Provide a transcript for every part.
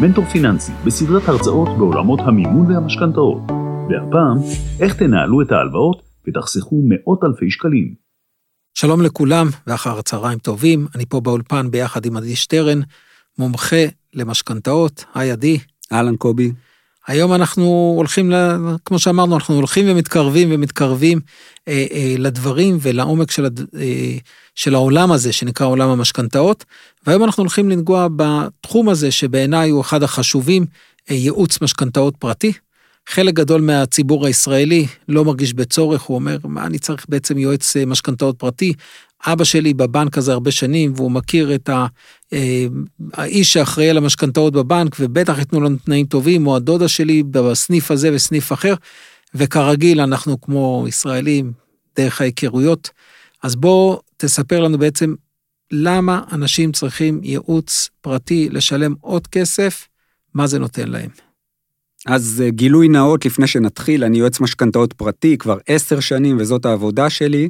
מנטור פיננסי בסדרת הרצאות בעולמות המימון והמשכנתאות. והפעם, איך תנהלו את ההלוואות ותחסכו מאות אלפי שקלים. שלום לכולם ואחר הצהריים טובים, אני פה באולפן ביחד עם עדי שטרן, מומחה למשכנתאות, היי עדי. אהלן קובי. היום אנחנו הולכים, כמו שאמרנו, אנחנו הולכים ומתקרבים ומתקרבים אה, אה, לדברים ולעומק של, אה, של העולם הזה, שנקרא עולם המשכנתאות, והיום אנחנו הולכים לנגוע בתחום הזה, שבעיניי הוא אחד החשובים, אה, ייעוץ משכנתאות פרטי. חלק גדול מהציבור הישראלי לא מרגיש בצורך, הוא אומר, מה אני צריך בעצם יועץ אה, משכנתאות פרטי? אבא שלי בבנק הזה הרבה שנים, והוא מכיר את ה, אה, האיש שאחראי על המשכנתאות בבנק, ובטח ייתנו לנו תנאים טובים, או הדודה שלי בסניף הזה וסניף אחר, וכרגיל, אנחנו כמו ישראלים, דרך ההיכרויות. אז בוא תספר לנו בעצם למה אנשים צריכים ייעוץ פרטי לשלם עוד כסף, מה זה נותן להם. אז אה, גילוי נאות לפני שנתחיל, אני יועץ משכנתאות פרטי כבר עשר שנים, וזאת העבודה שלי.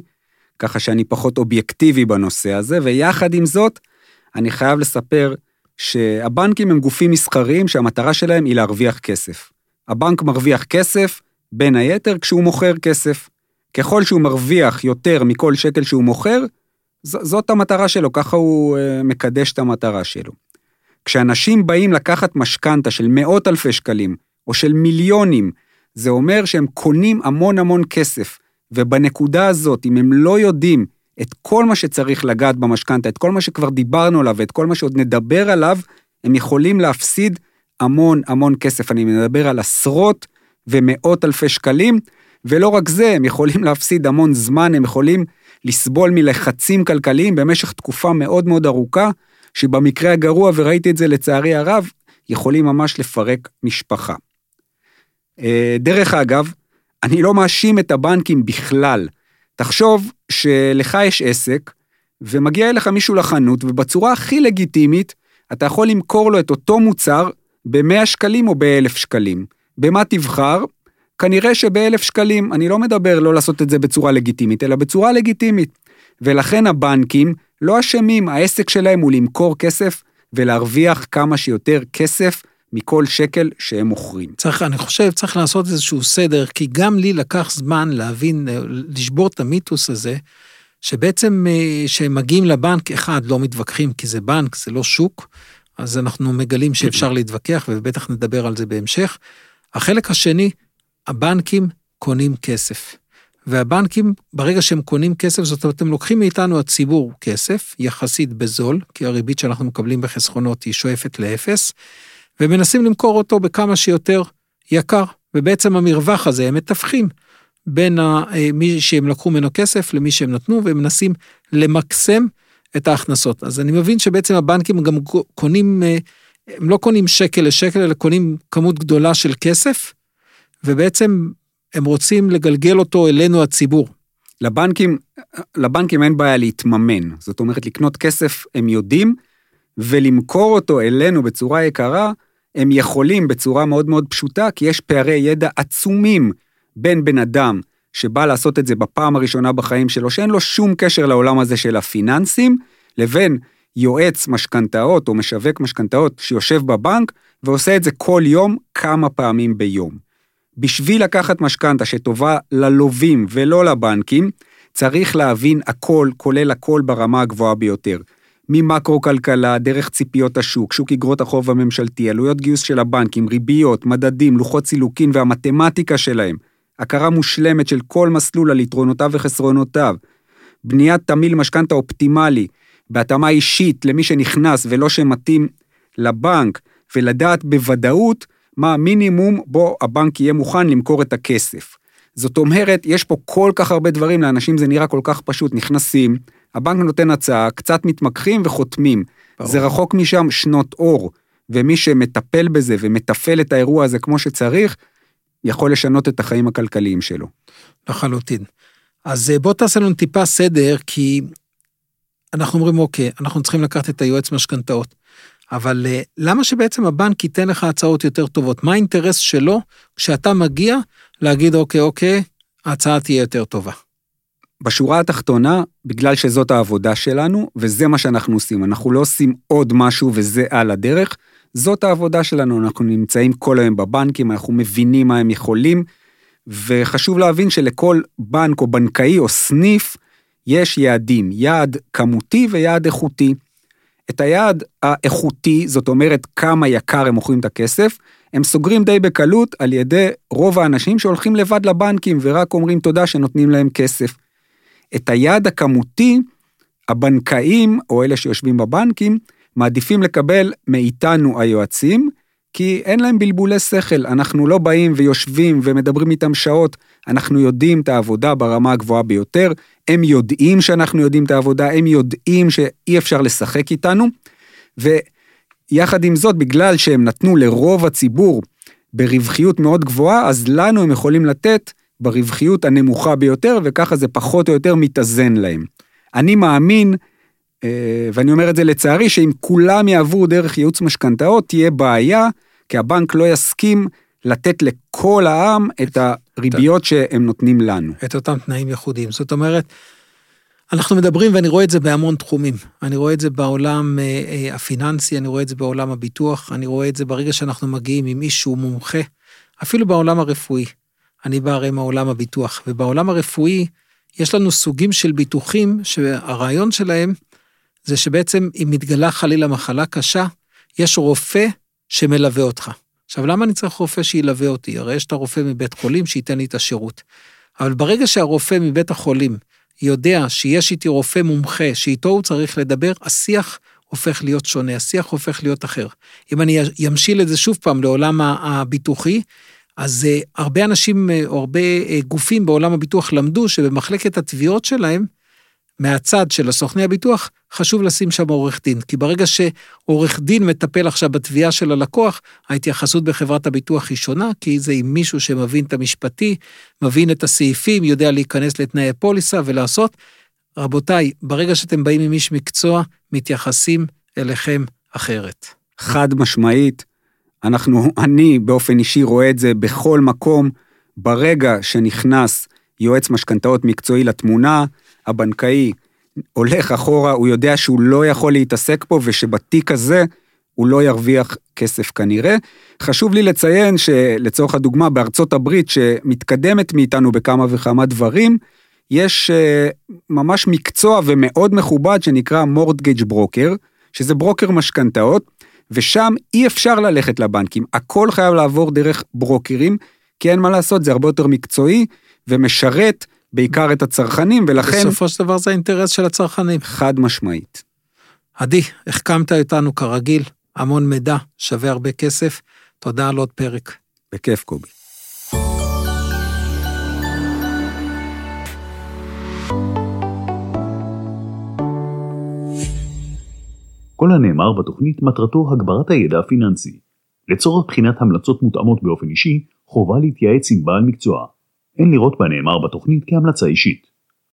ככה שאני פחות אובייקטיבי בנושא הזה, ויחד עם זאת, אני חייב לספר שהבנקים הם גופים מסחריים שהמטרה שלהם היא להרוויח כסף. הבנק מרוויח כסף, בין היתר, כשהוא מוכר כסף. ככל שהוא מרוויח יותר מכל שקל שהוא מוכר, זאת המטרה שלו, ככה הוא אה, מקדש את המטרה שלו. כשאנשים באים לקחת משכנתה של מאות אלפי שקלים, או של מיליונים, זה אומר שהם קונים המון המון כסף. ובנקודה הזאת, אם הם לא יודעים את כל מה שצריך לגעת במשכנתה, את כל מה שכבר דיברנו עליו ואת כל מה שעוד נדבר עליו, הם יכולים להפסיד המון המון כסף. אני מדבר על עשרות ומאות אלפי שקלים, ולא רק זה, הם יכולים להפסיד המון זמן, הם יכולים לסבול מלחצים כלכליים במשך תקופה מאוד מאוד ארוכה, שבמקרה הגרוע, וראיתי את זה לצערי הרב, יכולים ממש לפרק משפחה. אה, דרך אגב, אני לא מאשים את הבנקים בכלל. תחשוב שלך יש עסק, ומגיע אליך מישהו לחנות, ובצורה הכי לגיטימית, אתה יכול למכור לו את אותו מוצר ב-100 שקלים או ב-1,000 שקלים. במה תבחר? כנראה שב-1,000 שקלים. אני לא מדבר לא לעשות את זה בצורה לגיטימית, אלא בצורה לגיטימית. ולכן הבנקים לא אשמים, העסק שלהם הוא למכור כסף ולהרוויח כמה שיותר כסף מכל שקל שהם מוכרים. צריך, אני חושב, צריך לעשות איזשהו סדר, כי גם לי לקח זמן להבין, לשבור את המיתוס הזה, שבעצם כשהם אה, מגיעים לבנק, אחד, לא מתווכחים כי זה בנק, זה לא שוק, אז אנחנו מגלים שאפשר להתווכח, ובטח נדבר על זה בהמשך. החלק השני, הבנקים קונים כסף. והבנקים, ברגע שהם קונים כסף, זאת אומרת, הם לוקחים מאיתנו הציבור כסף, יחסית בזול, כי הריבית שאנחנו מקבלים בחסכונות היא שואפת לאפס, ומנסים למכור אותו בכמה שיותר יקר, ובעצם המרווח הזה הם מתווכים בין אה, מי שהם לקחו ממנו כסף למי שהם נתנו, והם מנסים למקסם את ההכנסות. אז אני מבין שבעצם הבנקים גם קונים, אה, הם לא קונים שקל לשקל, אלא קונים כמות גדולה של כסף, ובעצם הם רוצים לגלגל אותו אלינו הציבור. לבנקים, לבנקים אין בעיה להתממן, זאת אומרת לקנות כסף הם יודעים, ולמכור אותו אלינו בצורה יקרה, הם יכולים בצורה מאוד מאוד פשוטה, כי יש פערי ידע עצומים בין בן אדם שבא לעשות את זה בפעם הראשונה בחיים שלו, שאין לו שום קשר לעולם הזה של הפיננסים, לבין יועץ משכנתאות או משווק משכנתאות שיושב בבנק ועושה את זה כל יום כמה פעמים ביום. בשביל לקחת משכנתה שטובה ללווים ולא לבנקים, צריך להבין הכל, כולל הכל ברמה הגבוהה ביותר. ממקרו-כלכלה, דרך ציפיות השוק, שוק אגרות החוב הממשלתי, עלויות גיוס של הבנקים, ריביות, מדדים, לוחות סילוקין והמתמטיקה שלהם, הכרה מושלמת של כל מסלול על יתרונותיו וחסרונותיו, בניית תמיל משכנתה אופטימלי, בהתאמה אישית למי שנכנס ולא שמתאים לבנק, ולדעת בוודאות מה המינימום בו הבנק יהיה מוכן למכור את הכסף. זאת אומרת, יש פה כל כך הרבה דברים, לאנשים זה נראה כל כך פשוט, נכנסים, הבנק נותן הצעה, קצת מתמקחים וחותמים. ברור. זה רחוק משם שנות אור, ומי שמטפל בזה ומתפעל את האירוע הזה כמו שצריך, יכול לשנות את החיים הכלכליים שלו. לחלוטין. אז אה, בוא תעשה לנו טיפה סדר, כי אנחנו אומרים, אוקיי, אנחנו צריכים לקחת את היועץ משכנתאות, אבל אה, למה שבעצם הבנק ייתן לך הצעות יותר טובות? מה האינטרס שלו כשאתה מגיע להגיד, אוקיי, אוקיי, ההצעה תהיה יותר טובה? בשורה התחתונה, בגלל שזאת העבודה שלנו, וזה מה שאנחנו עושים, אנחנו לא עושים עוד משהו וזה על הדרך, זאת העבודה שלנו, אנחנו נמצאים כל היום בבנקים, אנחנו מבינים מה הם יכולים, וחשוב להבין שלכל בנק או בנקאי או סניף יש יעדים, יעד כמותי ויעד איכותי. את היעד האיכותי, זאת אומרת כמה יקר הם מוכרים את הכסף, הם סוגרים די בקלות על ידי רוב האנשים שהולכים לבד לבנקים ורק אומרים תודה שנותנים להם כסף. את היעד הכמותי, הבנקאים או אלה שיושבים בבנקים מעדיפים לקבל מאיתנו היועצים, כי אין להם בלבולי שכל, אנחנו לא באים ויושבים ומדברים איתם שעות, אנחנו יודעים את העבודה ברמה הגבוהה ביותר, הם יודעים שאנחנו יודעים את העבודה, הם יודעים שאי אפשר לשחק איתנו, ויחד עם זאת, בגלל שהם נתנו לרוב הציבור ברווחיות מאוד גבוהה, אז לנו הם יכולים לתת ברווחיות הנמוכה ביותר, וככה זה פחות או יותר מתאזן להם. אני מאמין, אה, ואני אומר את זה לצערי, שאם כולם יעברו דרך ייעוץ משכנתאות, תהיה בעיה, כי הבנק לא יסכים לתת לכל העם את הריביות שהם נותנים לנו. את אותם תנאים ייחודיים. זאת אומרת, אנחנו מדברים, ואני רואה את זה בהמון תחומים. אני רואה את זה בעולם אה, אה, הפיננסי, אני רואה את זה בעולם הביטוח, אני רואה את זה ברגע שאנחנו מגיעים עם מישהו מומחה, אפילו בעולם הרפואי. אני בא הרי מעולם הביטוח, ובעולם הרפואי יש לנו סוגים של ביטוחים שהרעיון שלהם זה שבעצם אם מתגלה חלילה מחלה קשה, יש רופא שמלווה אותך. עכשיו, למה אני צריך רופא שילווה אותי? הרי יש את הרופא מבית חולים שייתן לי את השירות. אבל ברגע שהרופא מבית החולים יודע שיש איתי רופא מומחה, שאיתו הוא צריך לדבר, השיח הופך להיות שונה, השיח הופך להיות אחר. אם אני אמשיל את זה שוב פעם לעולם הביטוחי, אז uh, הרבה אנשים uh, או הרבה uh, גופים בעולם הביטוח למדו שבמחלקת התביעות שלהם, מהצד של הסוכני הביטוח, חשוב לשים שם עורך דין. כי ברגע שעורך דין מטפל עכשיו בתביעה של הלקוח, ההתייחסות בחברת הביטוח היא שונה, כי זה עם מישהו שמבין את המשפטי, מבין את הסעיפים, יודע להיכנס לתנאי פוליסה ולעשות. רבותיי, ברגע שאתם באים עם איש מקצוע, מתייחסים אליכם אחרת. חד משמעית, אנחנו, אני באופן אישי רואה את זה בכל מקום. ברגע שנכנס יועץ משכנתאות מקצועי לתמונה, הבנקאי הולך אחורה, הוא יודע שהוא לא יכול להתעסק פה ושבתיק הזה הוא לא ירוויח כסף כנראה. חשוב לי לציין שלצורך הדוגמה בארצות הברית שמתקדמת מאיתנו בכמה וכמה דברים, יש אה, ממש מקצוע ומאוד מכובד שנקרא מורדגייג' ברוקר, שזה ברוקר משכנתאות, ושם אי אפשר ללכת לבנקים, הכל חייב לעבור דרך ברוקרים, כי אין מה לעשות, זה הרבה יותר מקצועי ומשרת בעיקר את הצרכנים, ולכן... בסופו של דבר זה האינטרס של הצרכנים. חד משמעית. עדי, החכמת אותנו כרגיל, המון מידע, שווה הרבה כסף, תודה על עוד פרק. בכיף, קובי. כל הנאמר בתוכנית מטרתו הגברת הידע הפיננסי. לצורך בחינת המלצות מותאמות באופן אישי, חובה להתייעץ עם בעל מקצוע. אין לראות בנאמר בתוכנית כהמלצה אישית.